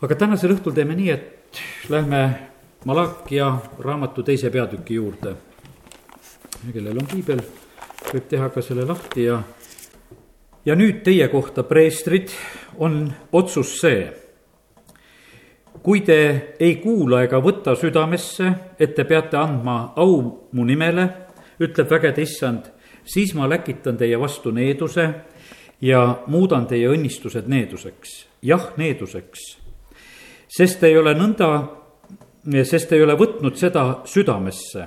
aga tänasel õhtul teeme nii, et lähme Malakia raamatu teise peatüki juurde. kellel on piibel, võib teha ka selle lahti ja, ja nüüd teie kohta, preestrid, on otsus see. kui te ei kuula ega võta südamesse, et te peate andma au mu nimele, ütleb vägede issand, siis ma läkitan teie vastu needuse ja muudan teie õnnistused needuseks, jah, needuseks sest ei ole nõnda, sest ei ole võtnud seda südamesse.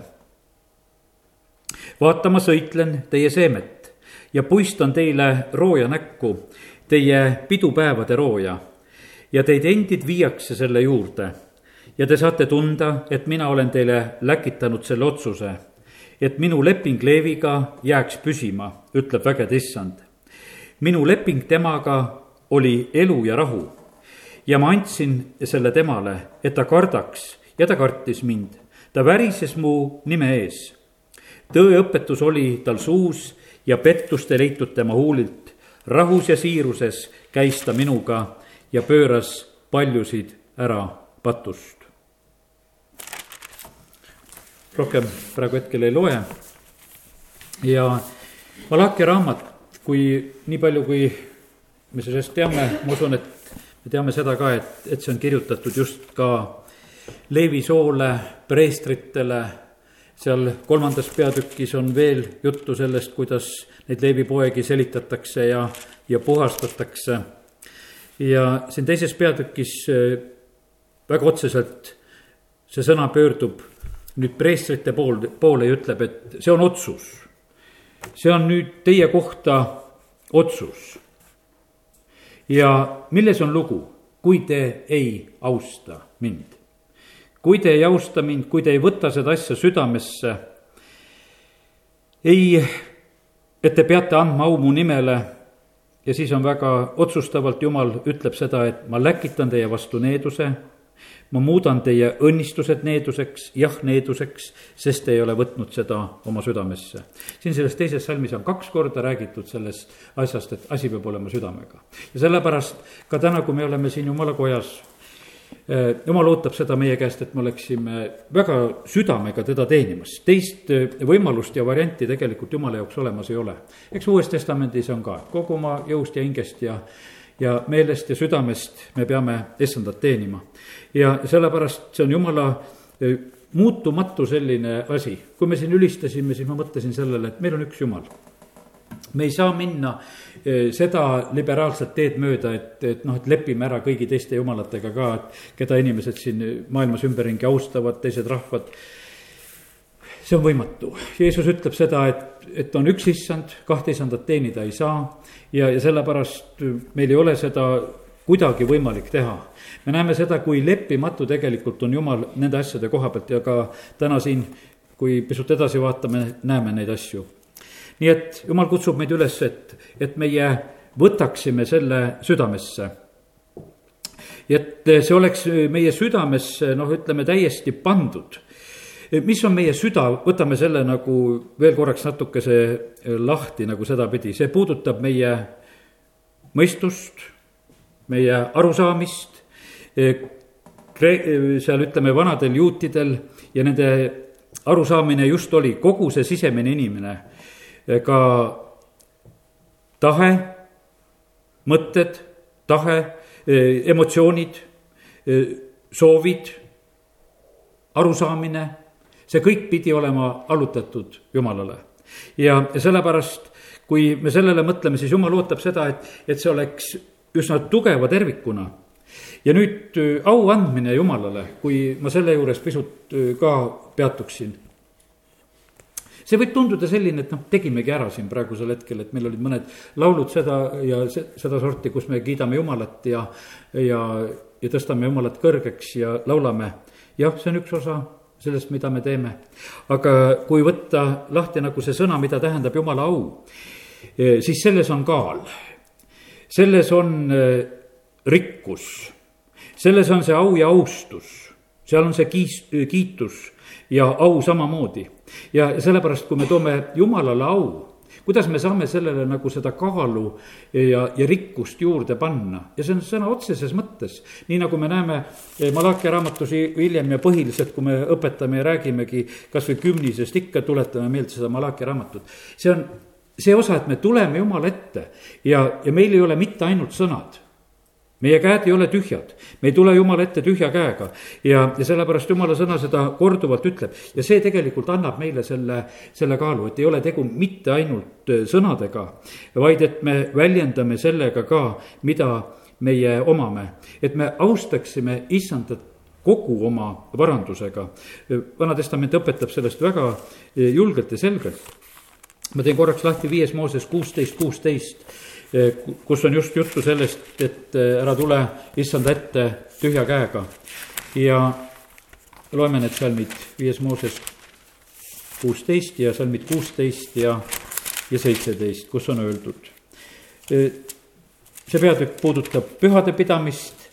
vaata, ma sõitlen teie seemet ja puistan teile rooja näkku, teie pidupäevade rooja ja teid endid viiakse selle juurde ja te saate tunda, et mina olen teile läkitanud selle otsuse, et minu leping Leeviga jääks püsima, ütleb vägede issand. minu leping temaga oli elu ja rahu ja ma andsin selle temale, et ta kardaks ja ta kartis mind. ta värises mu nime ees. tõeõpetus oli tal suus ja pettust ei leitud tema huulilt. rahus ja siiruses käis ta minuga ja pööras paljusid ära patust. rohkem praegu hetkel ei loe. ja Malachi raamat, kui nii palju, kui me sellest teame, ma usun, et me teame seda ka, et, et see on kirjutatud just ka Leevi soole, preestritele, seal kolmandas peatükis on veel juttu sellest, kuidas neid Leevi poegi selitatakse ja, ja puhastatakse. ja siin teises peatükis eh, väga otseselt see sõna pöördub nüüd preestrite pool, poole ja ütleb, et see on otsus. see on nüüd teie kohta otsus ja milles on lugu, kui te ei austa mind? kui te ei austa mind, kui te ei võta seda asja südamesse, ei, et te peate andma au mu nimele ja siis on väga otsustavalt, Jumal ütleb seda, et ma läkitan teie vastu needuse ma muudan teie õnnistused needuseks, jah, needuseks, sest te ei ole võtnud seda oma südamesse. siin selles teises salmis on kaks korda räägitud sellest asjast, et asi peab olema südamega. ja sellepärast ka täna, kui me oleme siin jumala kojas, eh, jumal ootab seda meie käest, et me oleksime väga südamega teda teenimas. teist eh, võimalust ja varianti tegelikult jumala jaoks olemas ei ole. eks Uues Testamendis on ka, kogu oma jõust ja hingest ja ja meelest ja südamest me peame issandat teenima. ja sellepärast see on jumala e, muutumatu selline asi. kui me siin ülistasime, siis ma mõtlesin sellele, et meil on üks jumal me ei saa minna e, seda liberaalset teed mööda, et, et noh, et lepime ära kõigi teiste jumalatega ka, et keda inimesed siin maailmas ümberringi austavad, teised rahvad. See on võimatu, Jeesus ütleb seda, et, et on üks issand, kahte issandat teenida ei saa ja, ja sellepärast meil ei ole seda kuidagi võimalik teha. me näeme seda, kui leppimatu tegelikult on Jumal nende asjade koha pealt ja ka täna siin, kui pisut edasi vaatame, näeme neid asju. nii et Jumal kutsub meid üles, et, et meie võtaksime selle südamesse. et see oleks meie südamesse, noh, ütleme täiesti pandud mis on meie süda, võtame selle nagu veel korraks natukese eh, lahti nagu sedapidi, see puudutab meie mõistust, meie arusaamist. Eh, eh, seal ütleme, vanadel juutidel ja nende arusaamine just oli kogu see sisemine inimene, ka tahe, mõtted, tahe, emotsioonid, soovid, arusaamine see kõik pidi olema allutatud Jumalale. ja sellepärast, kui me sellele mõtleme, siis Jumal ootab seda, et, et see oleks üsna tugeva tervikuna. ja nüüd äh, au andmine Jumalale, kui ma selle juures pisut äh, ka peatuksin see võib tunduda selline, et noh, tegimegi ära siin praegusel hetkel, et meil olid mõned laulud seda ja sedasorti, kus me kiidame Jumalat ja, ja, ja tõstame Jumalat kõrgeks ja laulame. jah, see on üks osa sellest, mida me teeme. aga kui võtta lahti nagu see sõna, mida tähendab jumala au, eh, siis selles on kaal. selles on eh, rikkus, selles on see au ja austus, seal on see kiis, kiitus ja au samamoodi. ja sellepärast, kui me toome jumalale au, kuidas me saame sellele nagu seda kaalu ja, ja rikkust juurde panna ja see on sõna otseses mõttes. nii nagu me näeme eh, Malachi raamatus hiljem ja põhiliselt, kui me õpetame ja räägimegi kasvõi kümnisest, ikka tuletame meelde seda Malachi raamatut. see on see osa, et me tuleme Jumala ette ja, ja meil ei ole mitte ainult sõnad meie käed ei ole tühjad, me ei tule Jumala ette tühja käega. Ja, ja sellepärast Jumala sõna seda korduvalt ütleb. Ja see tegelikult annab meile selle, selle kaalu, et ei ole tegu mitte ainult äh, sõnadega, vaid et me väljendame sellega ka, mida meie omame, et me austaksime issandat kogu oma varandusega. vana testament õpetab sellest väga äh, julgelt ja selgelt. ma teen korraks lahti viies Mooses kuusteist, kuusteist kus on just juttu sellest, et eh, ära tule issanda ette tühja käega. ja loeme need salmid viies Mooses kuusteist ja salmid kuusteist ja, ja seitseteist, kus on öeldud. Eh, see peatükk puudutab pühade pidamist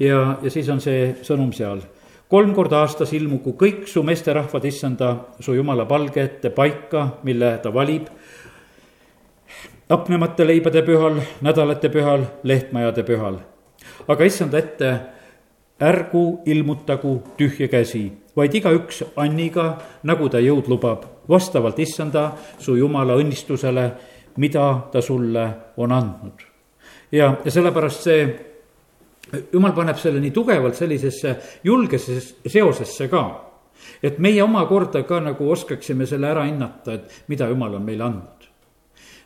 ja, ja siis on see sõnum seal. kolm korda aastas ilmugu kõik su meesterahvad issanda su jumala palge ette paika, mille ta valib hapnemata leibade pühal, nädalate pühal, lehtmajade pühal. aga issanda ette ärgu ilmutagu tühja käsi, vaid igaüks anniga, nagu ta jõud lubab, vastavalt issanda, su jumala õnnistusele, mida ta sulle on andnud. ja, ja sellepärast see, jumal paneb selle nii tugevalt sellisesse julgesesse seosesse ka, et meie omakorda ka nagu oskaksime selle ära hinnata, et mida jumal on meile andnud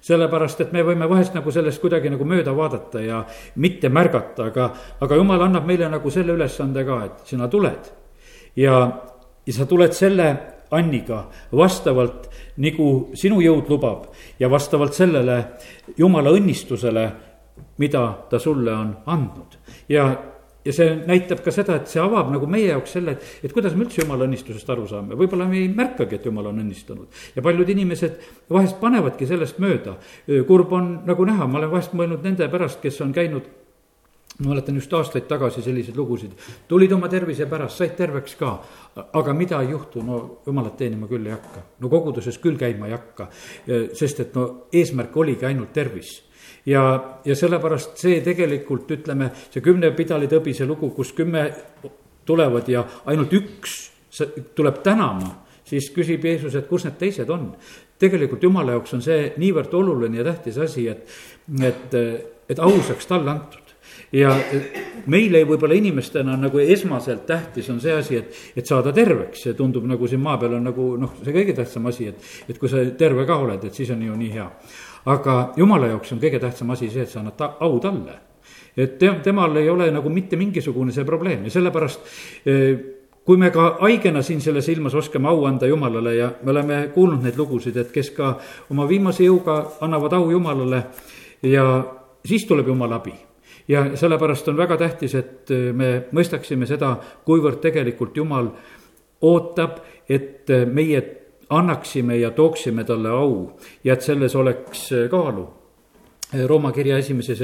sellepärast, et me võime vahest nagu sellest kuidagi nagu mööda vaadata ja mitte märgata, aga, aga jumal annab meile nagu selle ülesande ka, et sina tuled. ja, ja sa tuled selle Anniga vastavalt, nagu sinu jõud lubab ja vastavalt sellele jumala õnnistusele, mida ta sulle on andnud. ja ja see näitab ka seda, et see avab nagu meie jaoks selle, et, et kuidas me üldse jumala õnnistusest aru saame, võib-olla me ei märkagi, et jumal on õnnistanud. ja paljud inimesed vahest panevadki sellest mööda. kurb on nagu näha, ma olen vahest mõelnud nende pärast, kes on käinud ma mäletan just aastaid tagasi selliseid lugusid, tulid oma tervise pärast, said terveks ka, aga mida ei juhtu, no jumalat teenima küll ei hakka. no koguduses küll käima ei hakka, sest et no eesmärk oligi ainult tervis ja, ja sellepärast see tegelikult, ütleme, see kümne pidalitõbise lugu, kus kümme tulevad ja ainult üks tuleb tänama, siis küsib Jeesus, et kus need teised on. tegelikult jumala jaoks on see niivõrd oluline ja tähtis asi, et, et, et au saaks talle antud. Ja meile võib-olla inimestena nagu esmaselt tähtis on see asi, et, et saada terveks, see tundub nagu siin maa peal on nagu noh, see kõige tähtsam asi, et, et kui sa terve ka oled, et siis on ju nii hea aga jumala jaoks on kõige tähtsam asi see, et sa annad ta, au talle. et te, temal ei ole nagu mitte mingisugune see probleem ja sellepärast eh, kui me ka haigena siin selles ilmas oskame au anda Jumalale ja me oleme kuulnud neid lugusid, et kes ka oma viimase jõuga annavad au Jumalale ja siis tuleb Jumala abi ja sellepärast on väga tähtis, et me mõistaksime seda, kuivõrd tegelikult Jumal ootab, et meie annaksime ja tooksime talle au ja et selles oleks äh, kaalu. Äh, Rooma kirja esimeses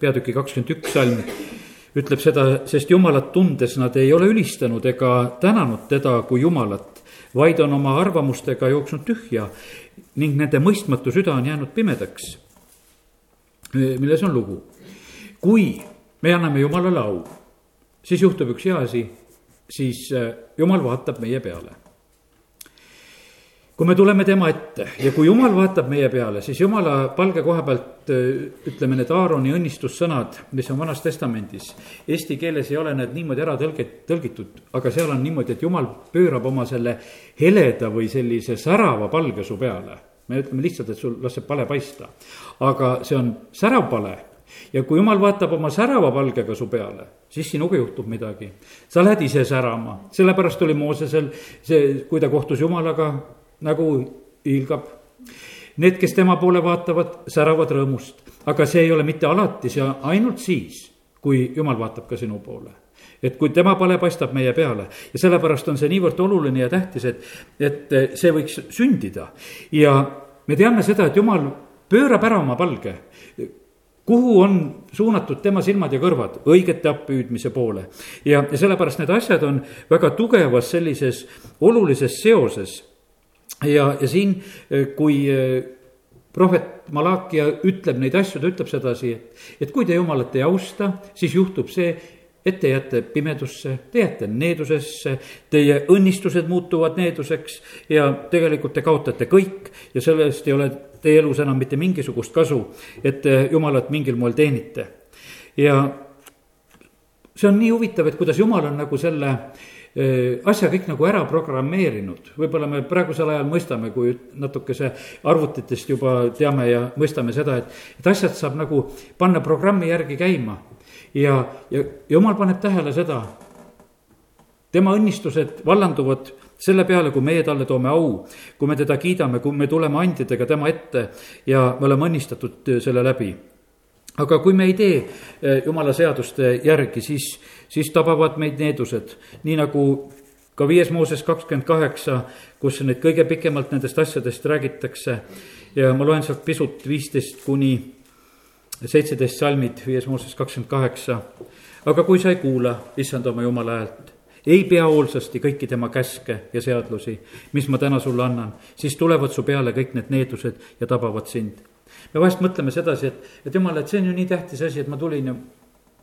peatüki kakskümmend üks salm ütleb seda, sest Jumalat tundes nad ei ole ülistanud ega tänanud teda kui Jumalat, vaid on oma arvamustega jooksnud tühja ning nende mõistmatu süda on jäänud pimedaks. Milles on lugu? kui me anname Jumalale au, siis juhtub üks hea asi, siis Jumal vaatab meie peale kui me tuleme tema ette ja kui jumal vaatab meie peale, siis jumala palge koha pealt ütleme, need Aaroni õnnistussõnad, mis on Vanas Testamendis. Eesti keeles ei ole need niimoodi ära tõlgit-, tõlgitud, aga seal on niimoodi, et jumal pöörab oma selle heleda või sellise särava palge su peale. me ütleme lihtsalt, et sul laseb pale paista, aga see on särav pale ja kui jumal vaatab oma särava palgega su peale, siis sinuga juhtub midagi. sa lähed ise särama, sellepärast oli Moosesel see, kui ta kohtus jumalaga, nagu hiilgab. Need, kes tema poole vaatavad, säravad rõõmust, aga see ei ole mitte alati, see on ainult siis, kui jumal vaatab ka sinu poole et kui tema pale paistab meie peale ja sellepärast on see niivõrd oluline ja tähtis, et, et see võiks sündida. ja me teame seda, et jumal pöörab ära oma palge kuhu on suunatud tema silmad ja kõrvad, õigete appihüüdmise poole. ja, ja sellepärast need asjad on väga tugevas sellises olulises seoses ja, ja siin, eh, kui eh, prohvet Malakia ütleb neid asju, ta ütleb sedasi, et, et kui te Jumalat ei austa, siis juhtub see, et te jääte pimedusse, te jääte needusesse, teie õnnistused muutuvad needuseks ja tegelikult te kaotate kõik ja sellest ei ole teie elus enam mitte mingisugust kasu, et te Jumalat mingil moel teenite. ja see on nii huvitav, et kuidas Jumal on nagu selle äh, asja kõik nagu ära programmeerinud, võib-olla me praegusel ajal mõistame, kui natukese arvutitest juba teame ja mõistame seda, et, et asjad saab nagu panna programmi järgi käima ja, ja jumal paneb tähele seda, tema õnnistused vallanduvad selle peale, kui meie talle toome au, kui me teda kiidame, kui me tuleme andjadega tema ette ja me oleme õnnistatud selle läbi. Aga kui me ei tee eh, jumala seaduste järgi, siis, siis tabavad meid needused, nii nagu ka viies Mooses kakskümmend kaheksa, kus nüüd kõige pikemalt nendest asjadest räägitakse ja ma loen sealt pisut viisteist kuni seitseteist salmid, viies Mooses kakskümmend kaheksa. aga kui sa ei kuula, issand oma jumala häält, ei pea hoolsasti kõiki tema käske ja seadlusi, mis ma täna sulle annan, siis tulevad su peale kõik need needused ja tabavad sind. Me vahest mõtleme sedasi, et, et jumal, et see on ju nii tähtis asi, et ma tulin ja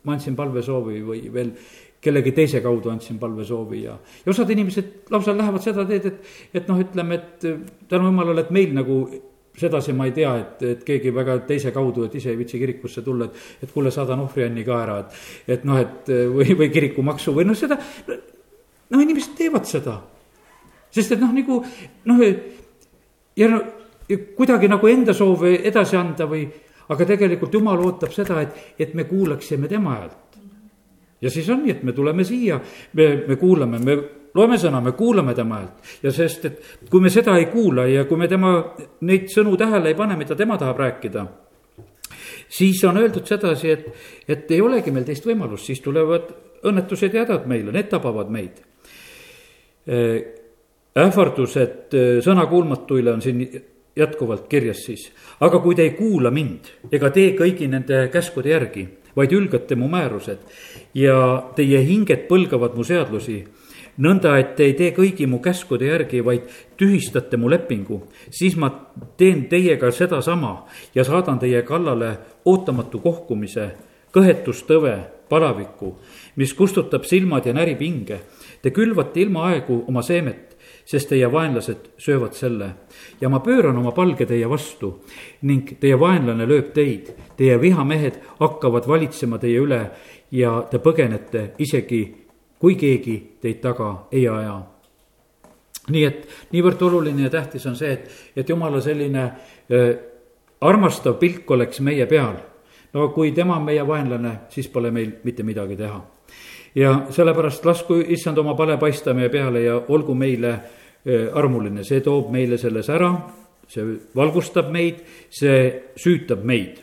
ma andsin palvesoovi või veel kellegi teise kaudu andsin palvesoovi ja, ja osad inimesed lausa lähevad seda teed, et, et noh, ütleme, et tänu jumalale, et meil nagu sedasi ma ei tea, et, et keegi väga teise kaudu, et ise ei viitsi kirikusse tulla, et, et kuule, saadan ohvrianni ka ära, et, et noh, et või, või kirikumaksu või noh, seda, noh, inimesed teevad seda. sest et noh, nagu noh, ja no kuidagi nagu enda soove edasi anda või, aga tegelikult jumal ootab seda, et, et me kuulaksime tema häält. ja siis on nii, et me tuleme siia, me, me kuulame, me loeme sõna, me kuulame tema häält ja sest, et kui me seda ei kuula ja kui me tema neid sõnu tähele ei pane, mida tema tahab rääkida, siis on öeldud sedasi, et, et ei olegi meil teist võimalust, siis tulevad õnnetused ja hädad meile, need tabavad meid. Äh, ähvardused äh, sõnakuulmatuile on siin jätkuvalt kirjas siis, aga kui te ei kuula mind ega tee kõigi nende käskude järgi, vaid ülgate mu määrused ja teie hinged põlgavad mu seadlusi nõnda, et te ei tee kõigi mu käskude järgi, vaid tühistate mu lepingu, siis ma teen teiega sedasama ja saadan teie kallale ootamatu kohkumise, kõhetustõve, palaviku, mis kustutab silmad ja närib hinge. Te külvate ilmaaegu oma seemet, sest teie vaenlased söövad selle. ja ma pööran oma palge teie vastu ning teie vaenlane lööb teid. Teie vihamehed hakkavad valitsema teie üle ja te põgenete isegi kui keegi teid taga ei aja. nii et niivõrd oluline ja tähtis on see, et, et jumala selline äh, armastav pilk oleks meie peal. no kui tema on meie vaenlane, siis pole meil mitte midagi teha. Ja sellepärast lasku issand oma pale paista meie peale ja olgu meile äh, armuline, see toob meile selles ära, see valgustab meid, see süütab meid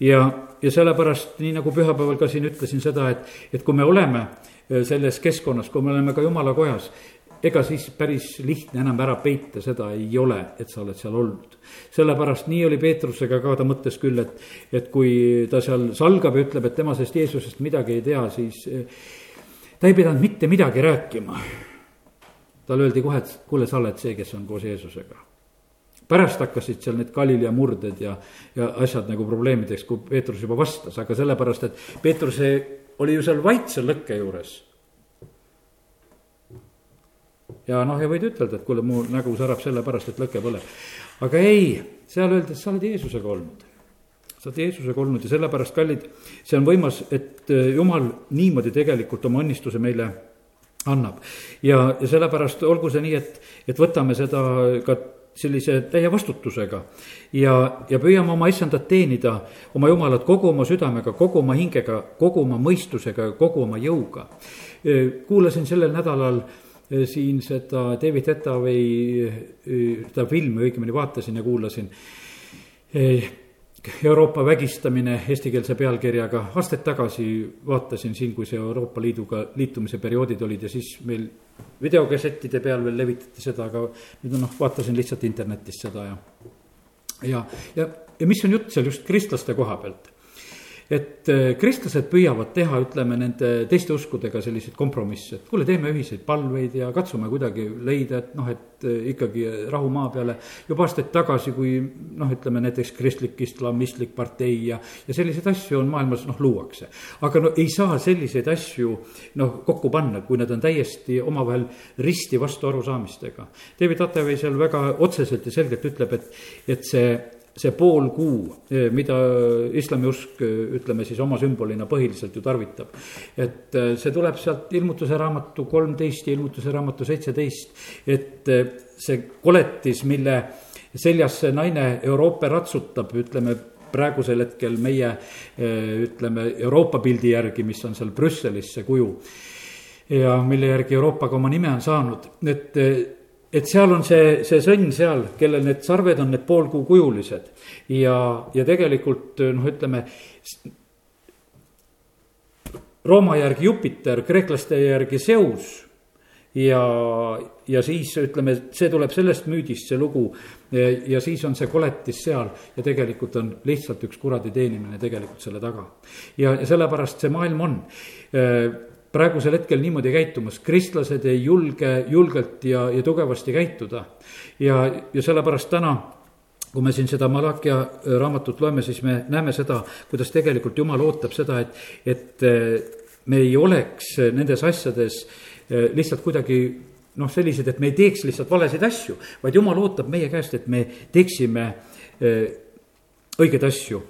ja, ja sellepärast, nii nagu pühapäeval ka siin ütlesin seda, et, et kui me oleme selles keskkonnas, kui me oleme ka jumala kojas, ega siis päris lihtne enam ära peita seda ei ole, et sa oled seal olnud. sellepärast nii oli Peetrusega ka, ta mõtles küll, et, et kui ta seal salgab ja ütleb, et tema sellest Jeesusest midagi ei tea, siis eh, ta ei pidanud mitte midagi rääkima. talle öeldi kohe, et kuule, sa oled see, kes on koos Jeesusega pärast hakkasid seal need Galilea murded ja, ja asjad nagu probleemideks, kui Peetrus juba vastas, aga sellepärast, et Peetruse oli ju seal vait seal lõkke juures. ja noh, ja võid ütelda, et kuule, mu nägu särab sellepärast, et lõke põleb. aga ei, seal öeldi, et sa oled Jeesusega olnud. Sa oled Jeesusega olnud ja sellepärast, kallid, see on võimas, et äh, jumal niimoodi tegelikult oma õnnistuse meile annab. ja, ja sellepärast olgu see nii, et, et võtame seda ka sellise täie vastutusega. ja, ja püüame oma issandat teenida, oma jumalat kogu oma südamega, kogu oma hingega, kogu oma mõistusega, kogu oma jõuga. kuulasin sellel nädalal siin seda David Ettaway, seda filmi õigemini vaatasin ja kuulasin Euroopa vägistamine eestikeelse pealkirjaga, aastaid tagasi vaatasin siin, kui see Euroopa Liiduga liitumise perioodid olid ja siis meil videokassettide peal veel levitati seda, aga nüüd noh, vaatasin lihtsalt internetist seda ja. ja, ja, ja mis on jutt seal just kristlaste koha pealt. Et äh, kristlased püüavad teha, ütleme, nende teiste uskudega selliseid kompromisse, et kuule, teeme ühiseid palveid ja katsume kuidagi leida, et noh, et äh, ikkagi rahu maa peale. juba aastaid tagasi, kui noh, ütleme näiteks kristlik islamistlik partei ja, ja selliseid asju on maailmas noh, luuakse. aga no ei saa selliseid asju noh, kokku panna, kui nad on täiesti omavahel risti vastu arusaamistega. David Atevei seal väga otseselt ja selgelt ütleb, et, et see see pool kuu, mida islamiusk, ütleme siis oma sümbolina põhiliselt ju tarvitab. et see tuleb sealt ilmutuse raamatu kolmteist ja ilmutuse raamatu seitseteist, et see koletis, mille seljas see naine Euroopa ratsutab, ütleme praegusel hetkel meie ütleme Euroopa pildi järgi, mis on seal Brüsselis, see kuju ja mille järgi Euroopa ka oma nime on saanud, et et seal on see, see sõnn seal, kellel need sarved on need poolkuukujulised ja, ja tegelikult noh, ütleme. Rooma järgi Jupiter, kreeklaste järgi Zeus ja, ja siis ütleme, see tuleb sellest müüdist, see lugu. ja siis on see koletis seal ja tegelikult on lihtsalt üks kuradi teenimine tegelikult selle taga. ja, ja sellepärast see maailm on praegusel hetkel niimoodi käitumas, kristlased ei julge julgelt ja, ja tugevasti käituda. ja, ja sellepärast täna kui me siin seda Malakia raamatut loeme, siis me näeme seda, kuidas tegelikult Jumal ootab seda, et, et eh, me ei oleks nendes asjades lihtsalt kuidagi noh, sellised, et me ei teeks lihtsalt valesid asju, vaid Jumal ootab meie käest, et me teeksime õigeid asju.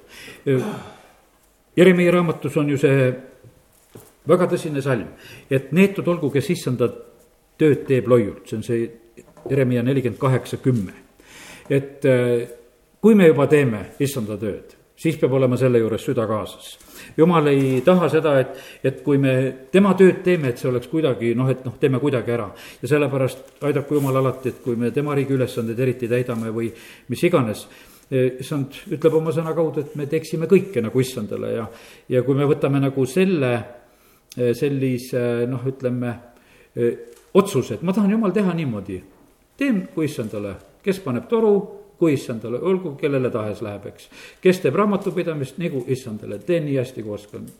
Jeremiah raamatus on ju see väga tõsine salm, et neetud olgu, kes issanda tööd teeb loiult, see on see Jeremiah nelikümmend kaheksa, kümme. et äh, kui me juba teeme issanda tööd, siis peab olema selle juures süda kaasas. jumal ei taha seda, et, et kui me tema tööd teeme, et see oleks kuidagi noh, et noh, teeme kuidagi ära. ja sellepärast aidaku jumal alati, et kui me tema riigi ülesandeid eriti täidame või mis iganes äh, issand ütleb oma sõna kaudu, et me teeksime kõike nagu issandale ja, ja kui me võtame nagu selle Eh, sellise noh, ütleme eh, otsuse, et ma tahan jumal teha niimoodi. teen kui issandale, kes paneb toru, kui issandale, olgu kellele tahes läheb, eks. kes teeb raamatupidamist, nagu issandale, teen nii hästi kui oskan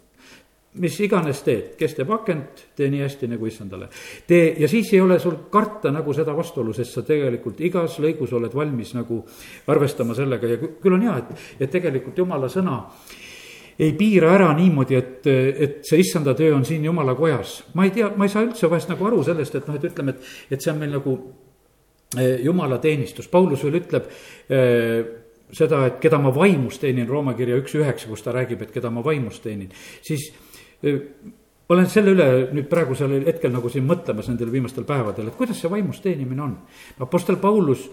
mis iganes teed, kes teeb akent, tee nii hästi nagu issandale. tee ja siis ei ole sul karta nagu seda vastuolu, sest sa tegelikult igas lõigus oled valmis nagu arvestama sellega ja küll on hea, et, et tegelikult jumala sõna äh, ei piira ära niimoodi, et, et see issanda töö on siin jumala kojas. ma ei tea, ma ei saa üldse vahest nagu aru sellest, et noh, et ütleme, et, et see on meil nagu eh, jumala teenistus, Paulus veel ütleb eh, seda, et keda ma vaimus teenin, Rooma kirja üks üheksa, kus ta räägib, et keda ma vaimus teenin, siis eh, olen selle üle nüüd praegusel hetkel nagu siin mõtlemas nendel viimastel päevadel, et kuidas see vaimus teenimine on. Apostel Paulus,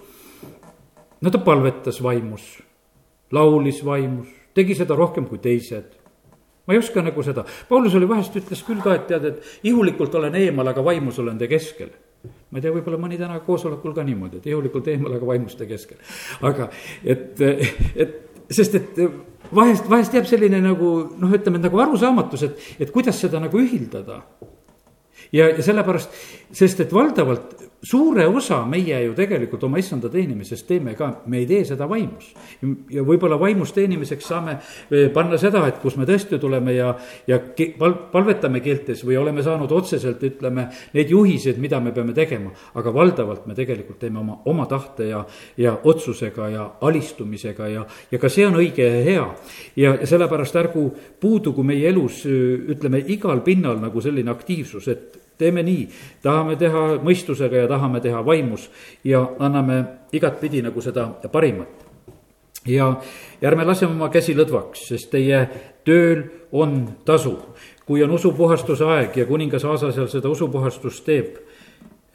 no ta palvetas vaimus, laulis vaimus, tegi seda rohkem kui teised. ma ei oska nagu seda, Paulus oli vahest ütles küll ka, et tead, et ihulikult olen eemal, aga vaimus olen te keskel ma ei tea, võib-olla mõni täna koosolekul ka niimoodi, et ihulikult eemal, aga vaimuste keskel. aga et, et sest et vahest, vahest jääb selline nagu noh, ütleme nagu arusaamatus, et, et kuidas seda nagu ühildada. ja, ja sellepärast, sest et valdavalt suure osa meie ju tegelikult oma issanda teenimisest teeme ka, me ei tee seda vaimus. ja võib-olla vaimus teenimiseks saame eh, panna seda, et kus me tõesti tuleme ja, ja pal-, palvetame keeltes või oleme saanud otseselt, ütleme, neid juhiseid, mida me peame tegema. aga valdavalt me tegelikult teeme oma, oma tahte ja, ja otsusega ja alistumisega ja, ja ka see on õige ja hea. ja, ja sellepärast ärgu puudugu meie elus, ütleme, igal pinnal nagu selline aktiivsus, et teeme nii, tahame teha mõistusega ja tahame teha vaimus ja anname igatpidi nagu seda parimat. ja, ja ärme laseme oma käsi lõdvaks, sest teie tööl on tasu. kui on usupuhastuse aeg ja kuningas Aasa seal seda usupuhastust teeb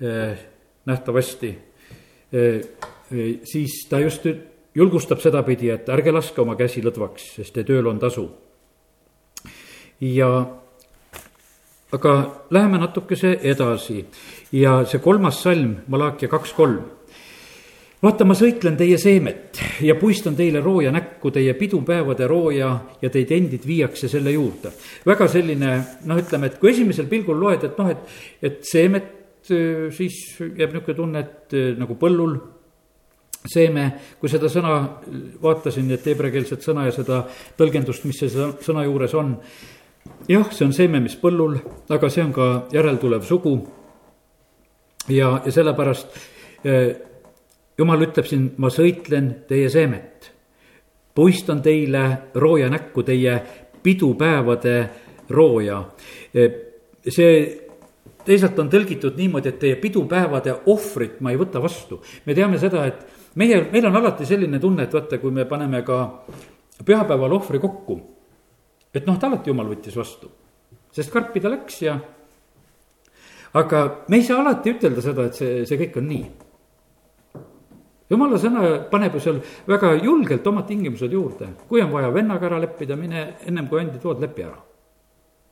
eh, nähtavasti eh,, eh, siis ta just julgustab sedapidi, et ärge laske oma käsi lõdvaks, sest teie tööl on tasu. ja aga läheme natukese edasi ja see kolmas salm, Malakia kaks kolm. vaata, ma sõitlen teie seemet ja puistan teile rooja näkku, teie pidupäevade rooja ja teid endid viiakse selle juurde. väga selline noh, ütleme, et kui esimesel pilgul loed, et noh, et, et seemet, siis jääb niisugune tunne, et nagu põllul seeme, kui seda sõna vaatasin, et heebreakeelset sõna ja seda tõlgendust, mis see sõna juures on. Jah, see on seeme, mis põllul, aga see on ka järeltulev sugu. ja, ja sellepärast eh, jumal ütleb siin, ma sõitlen teie seemet. puistan teile rooja näkku, teie pidupäevade rooja. Eh, see teisalt on tõlgitud niimoodi, et teie pidupäevade ohvrit ma ei võta vastu. me teame seda, et meie, meil on alati selline tunne, et vaata, kui me paneme ka pühapäeval ohvri kokku, et noh, ta alati jumal võttis vastu, sest karpi ta läks ja. aga me ei saa alati ütelda seda, et see, see kõik on nii. jumala sõna paneb ju seal väga julgelt omad tingimused juurde, kui on vaja vennaga ära leppida, mine ennem kui andi tood, lepi ära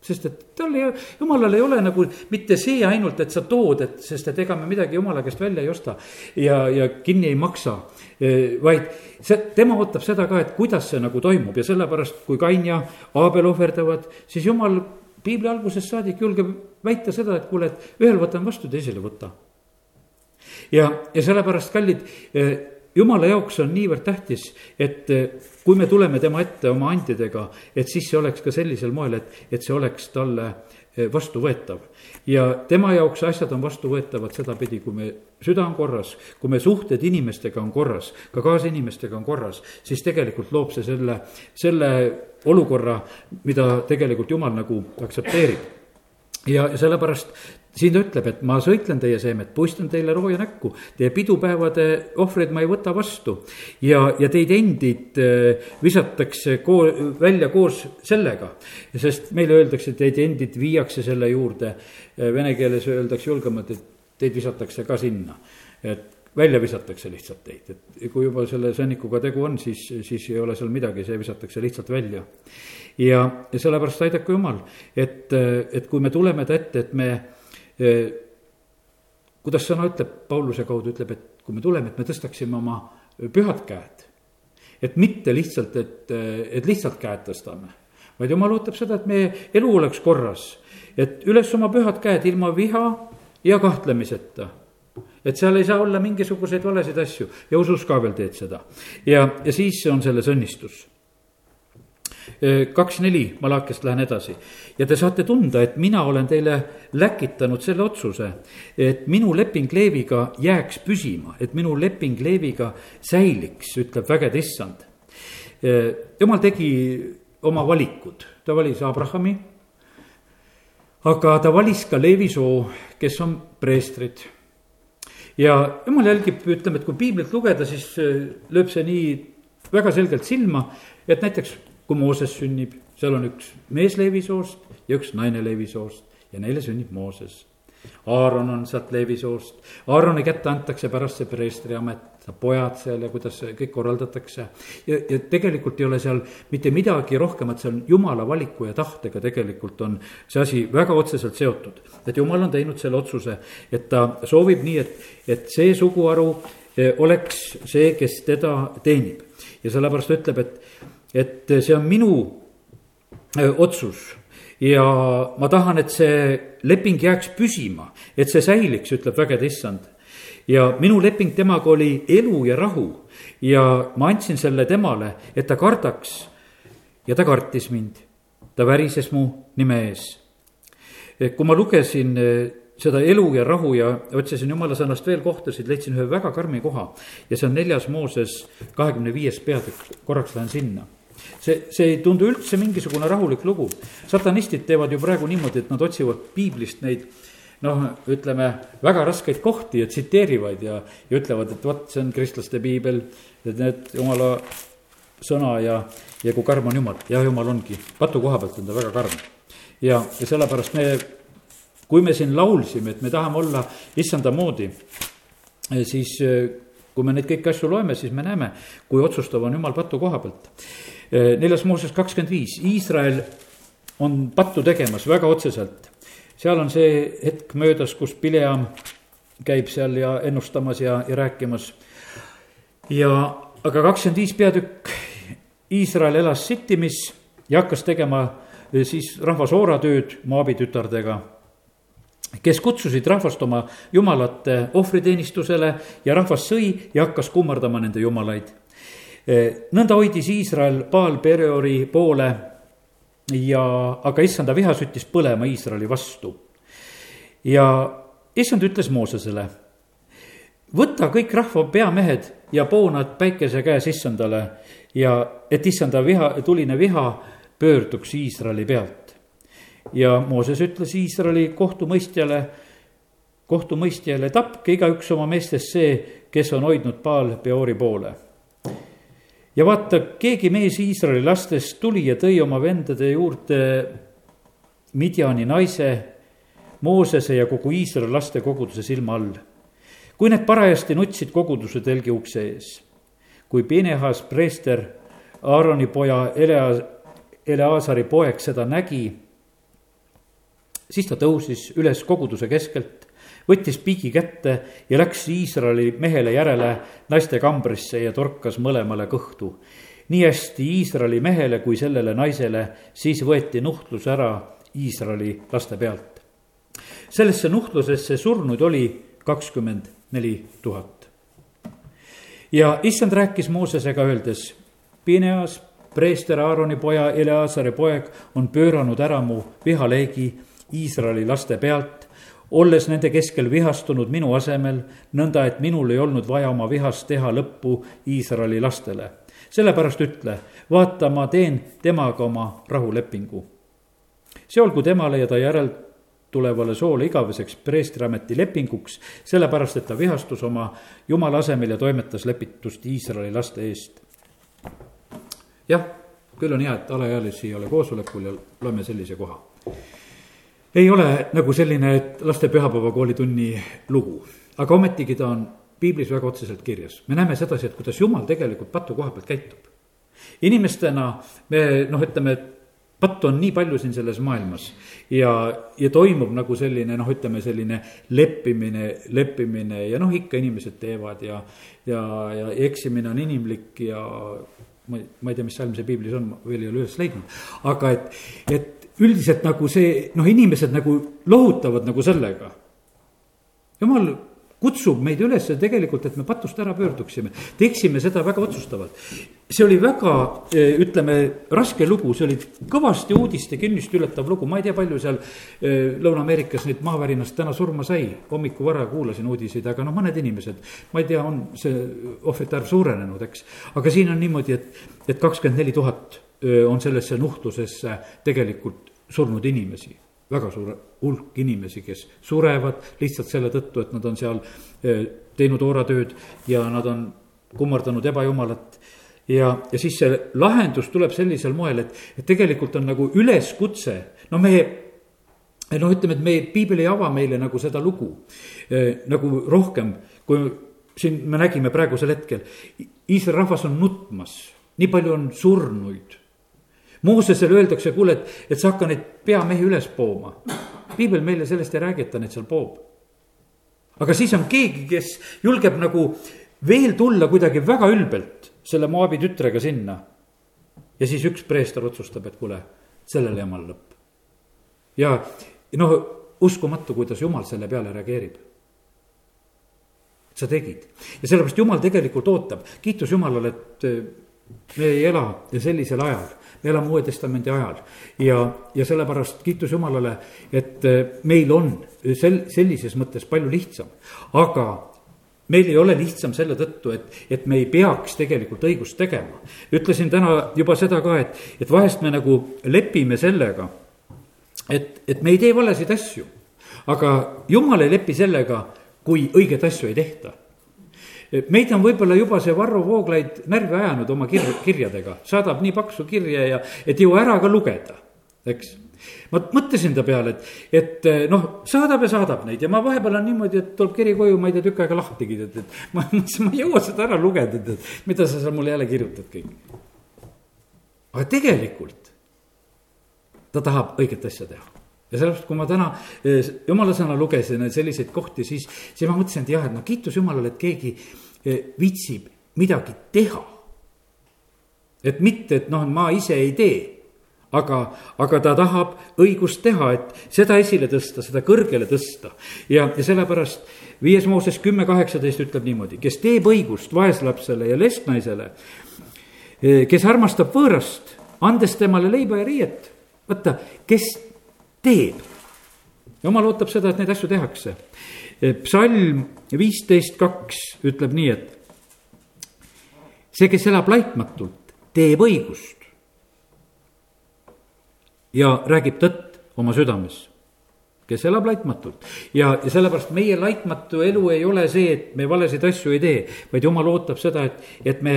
sest et tal ei, jumalal ei ole nagu mitte see ainult, et sa tood, et sest et ega me midagi jumala käest välja ei osta ja, ja kinni ei maksa. E, vaid see, tema ootab seda ka, et kuidas see nagu toimub ja sellepärast, kui Kain ja Aabel ohverdavad, siis jumal piibli algusest saadik julgeb väita seda, et kuule, et ühel võtan vastu, teisel ei võta. ja, ja sellepärast, kallid e, jumala jaoks on niivõrd tähtis, et eh, kui me tuleme tema ette oma andidega, et siis see oleks ka sellisel moel, et, et see oleks talle eh, vastuvõetav. ja tema jaoks asjad on vastuvõetavad sedapidi, kui me süda on korras, kui me suhted inimestega on korras, ka kaasinimestega on korras, siis tegelikult loob see selle, selle olukorra, mida tegelikult jumal nagu aktsepteerib ja sellepärast siin ta ütleb, et ma sõitlen teie seemet, puistan teile rooja näkku, teie pidupäevade ohvreid ma ei võta vastu. ja, ja teid endid äh, visatakse koo-, välja koos sellega. sest meile öeldakse, teid endid viiakse selle juurde, äh, vene keeles öeldakse julgemalt, et teid visatakse ka sinna. et välja visatakse lihtsalt teid, et kui juba selle sõnnikuga tegu on, siis, siis ei ole seal midagi, see visatakse lihtsalt välja. ja, ja sellepärast aidaku jumal, et, et kui me tuleme ta ette, et me kuidas sõna ütleb, Pauluse kaudu ütleb, et kui me tuleme, et me tõstaksime oma pühad käed. et mitte lihtsalt, et, et lihtsalt käed tõstame, vaid jumal ootab seda, et meie elu oleks korras. et üles oma pühad käed ilma viha ja kahtlemiseta et seal ei saa olla mingisuguseid valesid asju ja usus ka veel teed seda. ja, ja siis on selles õnnistus kaks neli, Malakiast lähen edasi. ja te saate tunda, et mina olen teile läkitanud selle otsuse, et minu leping Leeviga jääks püsima, et minu leping Leeviga säiliks, ütleb vägede issand. jumal tegi oma valikud, ta valis Abrahami. aga ta valis ka Leevi soo, kes on preestrid ja jumal jälgib, ütleme, et kui piiblit lugeda, siis lööb see nii väga selgelt silma, et näiteks kui Mooses sünnib, seal on üks mees Leevi soost ja üks naine Leevi soost ja neile sünnib Mooses. Aaron on sealt Leevi soost, Aaroni kätte antakse pärast see preestri amet, pojad seal ja kuidas see kõik korraldatakse. ja, ja tegelikult ei ole seal mitte midagi rohkemat, see on jumala valiku ja tahtega tegelikult on see asi väga otseselt seotud. et jumal on teinud selle otsuse, et ta soovib nii, et, et see suguharu eh, oleks see, kes teda teenib. ja sellepärast ta ütleb, et et see on minu otsus ja ma tahan, et see leping jääks püsima, et see säiliks, ütleb vägede issand. ja minu leping temaga oli elu ja rahu ja ma andsin selle temale, et ta kardaks. ja ta kartis mind, ta värises mu nime ees. kui ma lugesin seda elu ja rahu ja otsisin jumala sõnast veel kohtasid, leidsin ühe väga karmi koha ja see on neljas Mooses kahekümne viies peatükk, korraks lähen sinna see, see ei tundu üldse mingisugune rahulik lugu. satanistid teevad ju praegu niimoodi, et nad otsivad piiblist neid noh, ütleme väga raskeid kohti ja tsiteerivad ja, ja ütlevad, et vot, see on kristlaste piibel, et need jumala sõna ja, ja kui karm on jumal, ja jumal ongi, patu koha pealt on ta väga karm. ja, ja sellepärast me, kui me siin laulsime, et me tahame olla issanda moodi, siis kui me neid kõiki asju loeme, siis me näeme, kui otsustav on jumal patu koha pealt Eh, neljas Mooses kakskümmend viis, Iisrael on pattu tegemas väga otseselt. seal on see hetk möödas, kus Pileam käib seal ja ennustamas ja, ja rääkimas. ja, aga kakskümmend viis peatükk, Iisrael elas Sittimis ja hakkas tegema eh, siis rahva sooratööd Moabi tütardega. kes kutsusid rahvast oma jumalate ohvriteenistusele ja rahvas sõi ja hakkas kummardama nende jumalaid. Nõnda hoidis Iisrael Baal Pereori poole ja, aga issanda viha süttis põlema Iisraeli vastu. ja issand ütles Moosesele, võta kõik rahva peamehed ja poo nad päikese käes issandale ja et issanda viha, tuline viha pöörduks Iisraeli pealt. ja Mooses ütles Iisraeli kohtumõistjale, kohtumõistjale, tapke igaüks oma meestest see, kes on hoidnud Baal Peori poole. Ja vaata, keegi mees Iisraeli lastest tuli ja tõi oma vendade juurde Midjani naise, Moosese ja kogu Iisraeli laste koguduse silma all. kui need parajasti nutsid koguduse telgi ukse ees, kui Pinehas preester Aaroni poja Elea, Eleazari poeg seda nägi, siis ta tõusis üles koguduse keskelt, võttis piigi kätte ja läks Iisraeli mehele järele naiste kambrisse ja torkas mõlemale kõhtu. nii hästi Iisraeli mehele kui sellele naisele, siis võeti nuhtlus ära Iisraeli laste pealt. sellesse nuhtlusesse surnuid oli kakskümmend neli tuhat. ja issand rääkis Moosesega öeldes Pineas, preester Aaroni poja Eleazari poeg, on pööranud ära mu vihaleegi Iisraeli laste pealt, olles nende keskel vihastunud minu asemel, nõnda et minul ei olnud vaja oma vihast teha lõppu Iisraeli lastele. sellepärast ütle, vaata, ma teen temaga oma rahulepingu. see olgu temale ja ta järel tulevale soole igaveseks preestriameti lepinguks, sellepärast et ta vihastus oma jumala asemel ja toimetas lepitust Iisraeli laste eest jah, küll on hea, et alaealisi ei ole koosolekul ja loeme sellise koha. Ei ole nagu selline, laste pühapäevakooli tunni lugu, aga ometigi ta on piiblis väga otseselt kirjas. me näeme sedasi, et kuidas jumal tegelikult patu koha pealt käitub. inimestena me noh, ütleme, et pattu on nii palju siin selles maailmas ja, ja toimub nagu selline noh, ütleme selline leppimine, leppimine ja noh, ikka inimesed teevad ja, ja, ja eksimine on inimlik ja ma, ma ei tea, mis salm see piiblis on, veel ei ole üles leidnud, aga et, et üldiselt nagu see, noh, inimesed nagu lohutavad nagu sellega. jumal kutsub meid üles tegelikult, et me patust ära pöörduksime, teeksime seda väga otsustavalt. see oli väga, eh, ütleme, raske lugu, see oli kõvasti uudiste künnist ületav lugu, ma ei tea, palju seal eh, Lõuna-Ameerikas neid maavärinast täna surma sai. hommiku vara kuulasin uudiseid, aga noh, mõned inimesed, ma ei tea, on see ohvrite arv suurenenud, eks. aga siin on niimoodi, et, et kakskümmend neli tuhat eh, on sellesse nuhtlusesse tegelikult surnud inimesi väga suur hulk inimesi, kes surevad lihtsalt selle tõttu, et nad on seal teinud ooratööd ja nad on kummardanud ebajumalat. ja, ja siis see lahendus tuleb sellisel moel, et, et tegelikult on nagu üleskutse, no meie noh, ütleme, et meie piibel ei ava meile nagu seda lugu eh, nagu rohkem, kui siin me nägime praegusel hetkel. Iisraeli rahvas on nutmas, nii palju on surnuid Moosesele öeldakse, kuule, et, et sa hakka neid peamehi üles pooma. piibel meile sellest ei räägi, et ta neid seal poob. aga siis on keegi, kes julgeb nagu veel tulla kuidagi väga ülbelt selle Moabi tütrega sinna. ja siis üks preester otsustab, et kuule, sellele jamal lõpp. ja noh, uskumatu, kuidas jumal selle peale reageerib sa tegid ja sellepärast jumal tegelikult ootab, kiitus Jumalale, et me ei ela sellisel ajal me elame Uue Testamendi ajal ja, ja sellepärast kiitus Jumalale, et eh, meil on sel-, sellises mõttes palju lihtsam. aga meil ei ole lihtsam selle tõttu, et, et me ei peaks tegelikult õigust tegema. ütlesin täna juba seda ka, et, et vahest me nagu lepime sellega, et, et me ei tee valesid asju. aga jumal ei lepi sellega, kui õigeid asju ei tehta meid on võib-olla juba see Varro Vooglaid närvi ajanud oma kir-, kirjadega, saadab nii paksu kirja ja, et jõua ära ka lugeda, eks? Ma mõtlesin ta peale, et, et noh, saadab ja saadab neid. Ja ma vahepeal on niimoodi, et tuleb kiri koju, ma ei tea, tükk aega lahtigi, et, et ma ma ei jõua seda ära lugeda, et, et mida sa seal mulle jälle kirjutad kõik. aga tegelikult ta tahab õiget asja teha ja sellepärast, kui ma täna eh, jumala sõna lugesin selliseid kohti, siis, siis ma mõtlesin, et jah, et no kiitus Jumalale, et keegi eh, viitsib midagi teha. et mitte, et noh, ma ise ei tee, aga, aga ta tahab õigust teha, et seda esile tõsta, seda kõrgele tõsta. ja, ja sellepärast viies Mooses kümme kaheksateist ütleb niimoodi, kes teeb õigust vaeslapsele ja lesknaisele, eh, kes armastab võõrast, andes temale leiba ja riiet. vaata, kes teeb. jumal ootab seda, et neid asju tehakse. Eh, psalm viisteist kaks ütleb nii, et see, kes elab laitmatult, teeb õigust ja räägib tõtt oma südames, kes elab laitmatult. ja, ja sellepärast meie laitmatu elu ei ole see, et me valesid asju ei tee, vaid jumal ootab seda, et, et me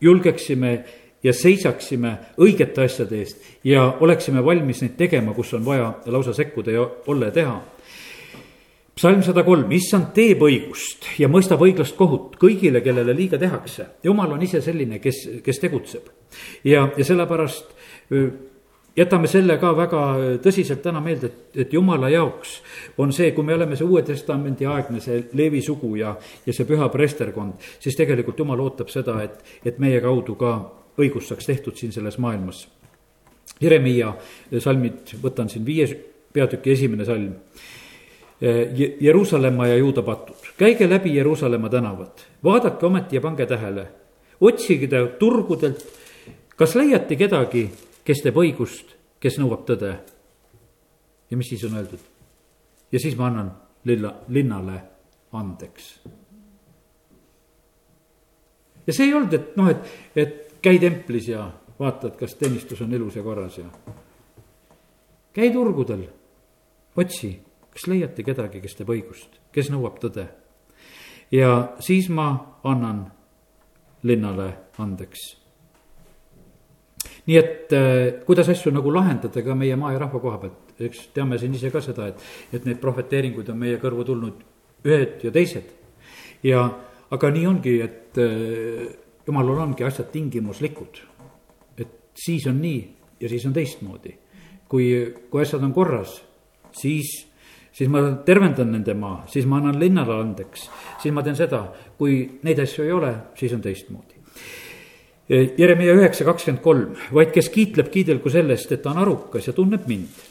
julgeksime ja seisaksime õigete asjade eest ja oleksime valmis neid tegema, kus on vaja lausa sekkuda ja olla ja teha psalm sada kolm, issand teeb õigust ja mõistab õiglast kohut kõigile, kellele liiga tehakse. jumal on ise selline, kes, kes tegutseb. ja, ja sellepärast jätame selle ka väga tõsiselt täna meelde, et, et jumala jaoks on see, kui me oleme see Uue Testamendi aegne, see Leevi sugu ja, ja see püha preesterkond, siis tegelikult jumal ootab seda, et, et meie kaudu ka õigus saaks tehtud siin selles maailmas. Jeremiia salmid, võtan siin viies peatüki esimene salm Jeruusalemma ja Juuda patud. käige läbi Jeruusalemma tänavad, vaadake ometi ja pange tähele. otsige ta turgudelt, kas leiate kedagi, kes teeb õigust, kes nõuab tõde. ja mis siis on öeldud? ja siis ma annan lilla, linnale andeks. ja see ei olnud, et noh, et, et käi templis ja vaatad, kas teenistus on ilus ja korras ja. käi turgudel, otsi kas leiate kedagi, kes teeb õigust, kes nõuab tõde? ja siis ma annan linnale andeks. nii et äh, kuidas asju nagu lahendada ka meie maa ja rahva koha pealt, eks teame siin ise ka seda, et, et neid prohveteeringuid on meie kõrvu tulnud ühed ja teised. ja, aga nii ongi, et äh, jumalal ongi asjad tingimuslikud. et siis on nii ja siis on teistmoodi. kui, kui asjad on korras, siis siis ma tervendan nende maa, siis ma annan linnale andeks, siis ma teen seda, kui neid asju ei ole, siis on teistmoodi. Jeremiah üheksa kakskümmend kolm, vaid kes kiitleb kiidelgu sellest, et ta on arukas ja tunneb mind.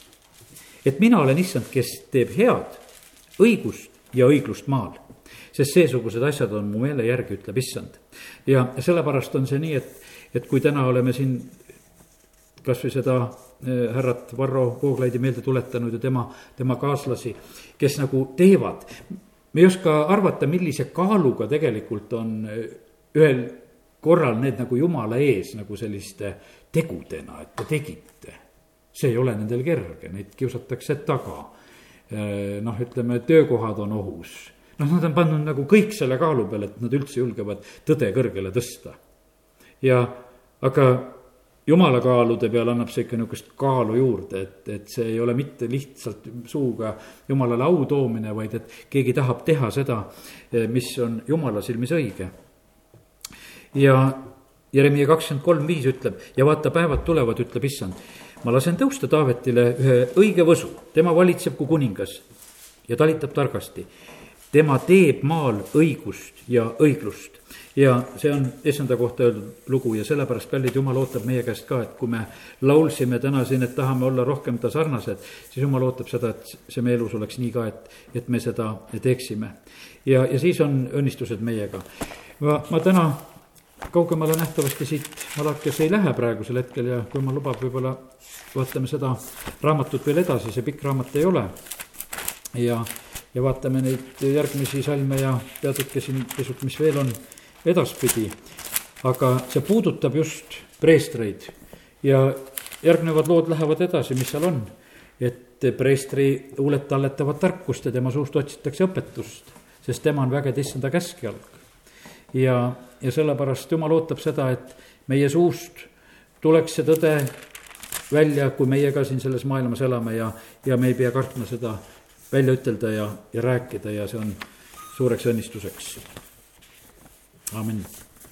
et mina olen issand, kes teeb head, õigust ja õiglust maal sest seesugused asjad on mu meele järgi, ütleb issand. Ja sellepärast on see nii, et, et kui täna oleme siin kasvõi seda Eh, härrat Varro Vooglaidi meelde tuletanud ja tema, tema kaaslasi, kes nagu teevad. me ei oska arvata, millise kaaluga tegelikult on eh, ühel korral need nagu jumala ees nagu selliste tegudena, et te tegite. see ei ole nendel kerge, neid kiusatakse taga. Eh, noh, ütleme, töökohad on ohus. Noh, nad on pannud nagu kõik selle kaalu peale, et nad üldse julgevad tõde kõrgele tõsta. ja aga jumala kaalude peale annab see ikka niisugust kaalu juurde, et, et see ei ole mitte lihtsalt suuga jumalale au toomine, vaid et keegi tahab teha seda, mis on jumala silmis õige. ja Jeremiah kakskümmend kolm viis ütleb ja vaata, päevad tulevad, ütleb issand. ma lasen tõusta Taavetile ühe õige võsu, tema valitseb kui kuningas ja talitab targasti. Tema teeb maal õigust ja õiglust ja see on issanda kohta öeldud lugu ja sellepärast, kallid, jumal ootab meie käest ka, et kui me laulsime täna siin, et tahame olla rohkem ta sarnased, siis jumal ootab seda, et see meie elus oleks nii ka, et, et me seda teeksime. ja, ja siis on õnnistused meiega. ma, ma täna kaugemale nähtavasti siit malakes ei lähe praegusel hetkel ja kui ma lubab, võib-olla vaatame seda raamatut veel edasi, see pikk raamat ei ole. ja, ja vaatame neid järgmisi salme ja peatükke siin pisut, mis veel on edaspidi. aga see puudutab just preestreid ja järgnevad lood lähevad edasi, mis seal on. et preestri huuled talletavad tarkust ja tema suust otsitakse õpetust, sest tema on vägede issanda käskjalg. ja, ja sellepärast jumal ootab seda, et meie suust tuleks see tõde välja, kui meie ka siin selles maailmas elame ja, ja me ei pea kartma seda välja ütelda ja, ja rääkida ja see on suureks õnnistuseks Amen.